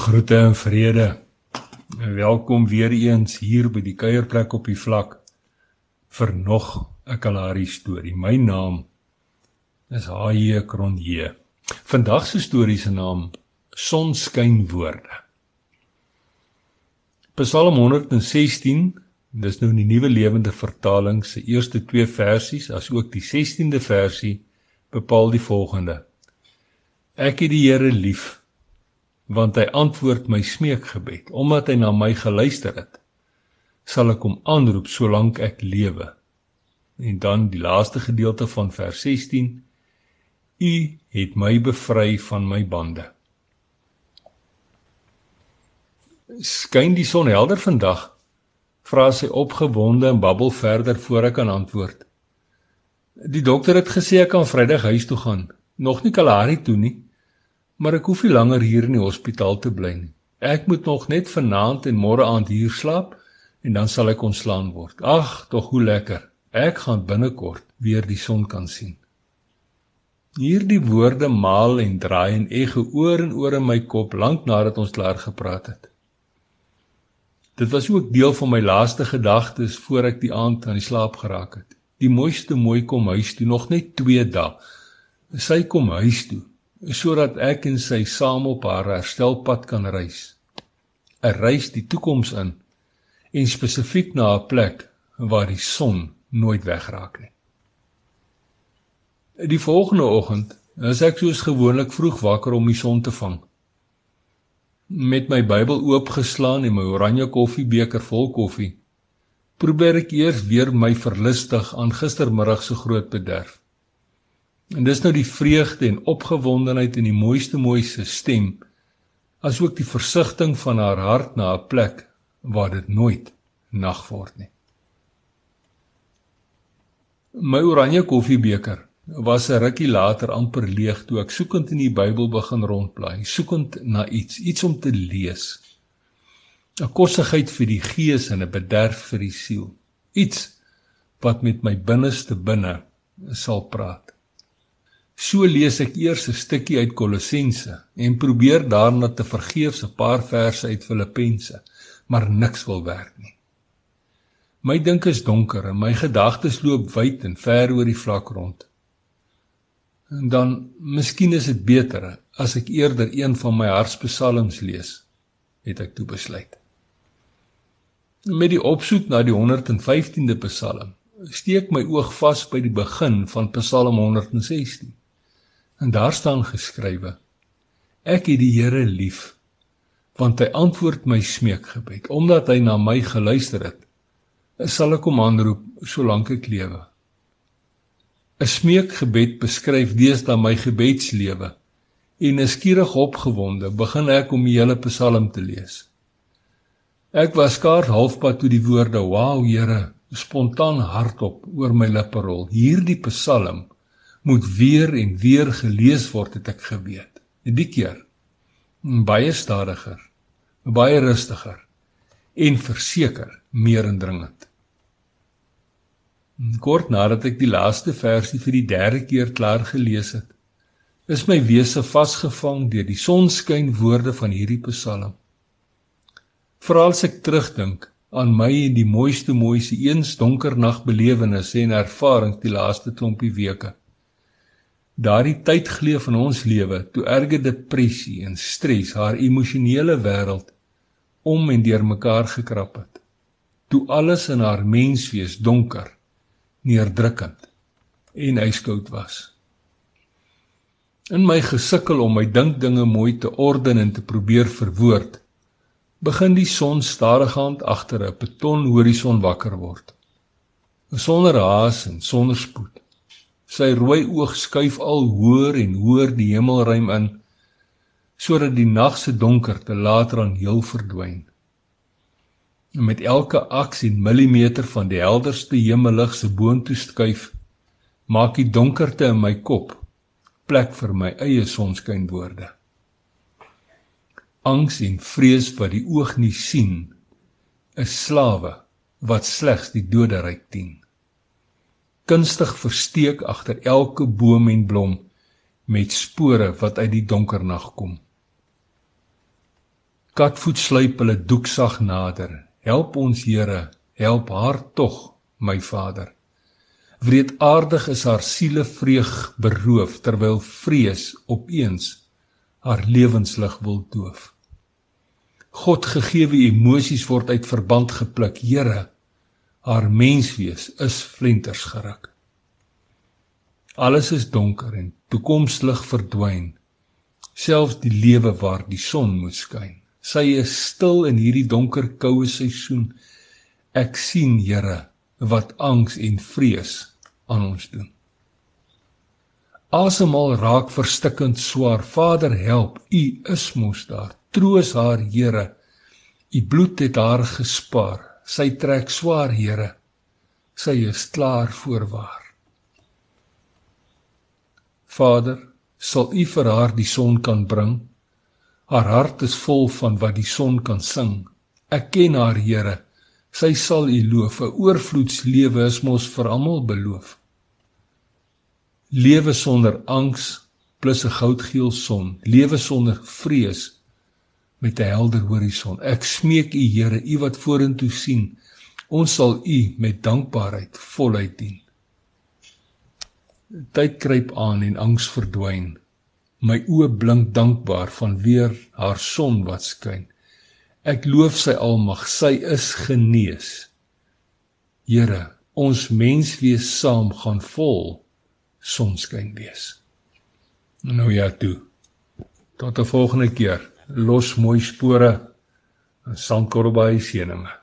Groete en vrede. En welkom weer eens hier by die kuierplek op die vlak vir nog 'n Kalahari storie. My naam is Haie Kronje. Vandag se storie se naam Sonskynwoorde. Psalm 116, dis nou die nuwe lewende vertaling se eerste 2 versies, asook die 16de versie bepaal die volgende: Ek het die Here lief want hy antwoord my smeekgebed. Omdat hy na my geluister het sal ek hom aanroep solank ek lewe. En dan die laaste gedeelte van vers 16 u het my bevry van my bande. Skyn die son helder vandag? Vra sy opgewonde en babbel verder voor ek kan antwoord. Die dokter het gesê ek kan vrydag huis toe gaan. Nog nie Kalahari toe nie maar ek hoef nie langer hier in die hospitaal te bly nie. Ek moet nog net vanaand en môre aand hier slaap en dan sal ek ontslaan word. Ag, tog hoe lekker. Ek gaan binnekort weer die son kan sien. Hierdie woorde maal en draai en ego oor en oor in my kop lank nadat ons klaar gepraat het. Dit was ook deel van my laaste gedagtes voor ek die aand aan die slaap geraak het. Die mooiste mooi kom huis toe nog net 2 dae. Sy kom huis toe sodat ek en sy saam op haar herstelpad kan reis. 'n Reis die toekoms in en spesifiek na 'n plek waar die son nooit wegraak nie. Die volgende oggend is ek soos gewoonlik vroeg wakker om die son te vang. Met my Bybel oopgeslaan en my oranje koffiebeker vol koffie, probeer ek eers weer my verlustig aan gistermiddag se groot bederf. En dis nou die vreugde en opgewondenheid in die mooiste mooiste stem asook die versigtiging van haar hart na 'n plek waar dit nooit nag word nie. My oranje koffiebeker was 'n rukkie later amper leeg toe ek soekend in die Bybel begin rondblaai, soekend na iets, iets om te lees. 'n Kossigheid vir die gees en 'n bederf vir die siel. Iets wat met my binneste binne sal praat. So lees ek eers 'n stukkie uit Kolossense en probeer daarna te vergeefs 'n paar verse uit Filippense, maar niks wil werk nie. My dink is donker en my gedagtes loop wyd en ver oor die vlak rond. En dan, miskien is dit beter as ek eerder een van my hartspsalms lees, het ek toe besluit. Met die opsoek na die 115de Psalm, steek my oog vas by die begin van Psalm 116. En daar staan geskrywe: Ek het die Here lief, want hy antwoord my smeekgebed, omdat hy na my geluister het. Sal ek hom aanroep solank ek lewe. 'n Smeekgebed beskryf deesdae my gebedslewe en eskierig opgewonde begin ek om die hele Psalm te lees. Ek was skaars halfpad toe die woorde: "Wow, Here," spontaan hardop oor my lippe rol. Hierdie Psalm moet weer en weer gelees word het ek geweet. En die keer baie stadiger, baie rustiger en verseker meer indringend. Kort nadat ek die laaste versie vir die derde keer klaar gelees het, is my wese vasgevang deur die sonskyn woorde van hierdie Psalm. Veral as ek terugdink aan my en die mooiste mooiste eens donker nag belewennisse en ervarings die laaste klompie weke daardie tyd gleef in ons lewe toe erge depressie en stres haar emosionele wêreld om en deur mekaar gekrap het. Toe alles in haar menswees donker neerdrukkend en yskoud was. In my gesukkel om my dinkdinge mooi te orden en te probeer verwoord begin die son stadigant agter 'n beton horison wakker word. Sonder haas en sonder spoed Sy rooi oog skuif al hoër en hoër die hemelruim in sodat die nag se donkerte later aan heel verdwyn. En met elke aks en millimeter van die helderste hemellig se boontoe skuif, maak die donkerte in my kop plek vir my eie sonskynwoorde. Angs en vrees wat die oog nie sien, is slawe wat slegs die doderyk dien kunstig versteek agter elke boom en blom met spore wat uit die donker nag kom. Katvoet sluip hulle doeksag nader. Help ons Here, help haar tog, my Vader. Wreedaardig is haar siele vreug beroof terwyl vrees opeens haar lewenslig wil doof. God gegeewe emosies word uit verband gepluk. Here, haar menswees is flenters geruk. Alles is donker en toekomslig verdwyn. Selfs die lewe waar die son moet skyn. Sy is stil in hierdie donker koue seisoen. Ek sien, Here, wat angs en vrees aan ons doen. Asemhaal raak verstikkend swaar. Vader, help. U is mos daar. Troos haar, Here. U bloed het haar gespaar. Sy trek swaar, Here. Sy is klaar voorwaar. Vader, sal U vir haar die son kan bring? Haar hart is vol van wat die son kan sing. Ek ken haar, Here. Sy sal U loof. 'n Oorvloedslewe is mos vir almal beloof. Lewe sonder angs plus 'n goudgeel son, lewe sonder vrees met 'n helder horison. Ek smeek U, Here, U wat vorentoe sien, ons sal U met dankbaarheid voluit dien. Tyd kruip aan en angs verdwyn. My oë blink dankbaar van weer haar son wat skyn. Ek loof sy almag, sy is genees. Here, ons mens wees saam gaan vol sonskyn wees. Nou ja toe. Tot 'n volgende keer. Los mooi spore en sandkorrel by seëninge.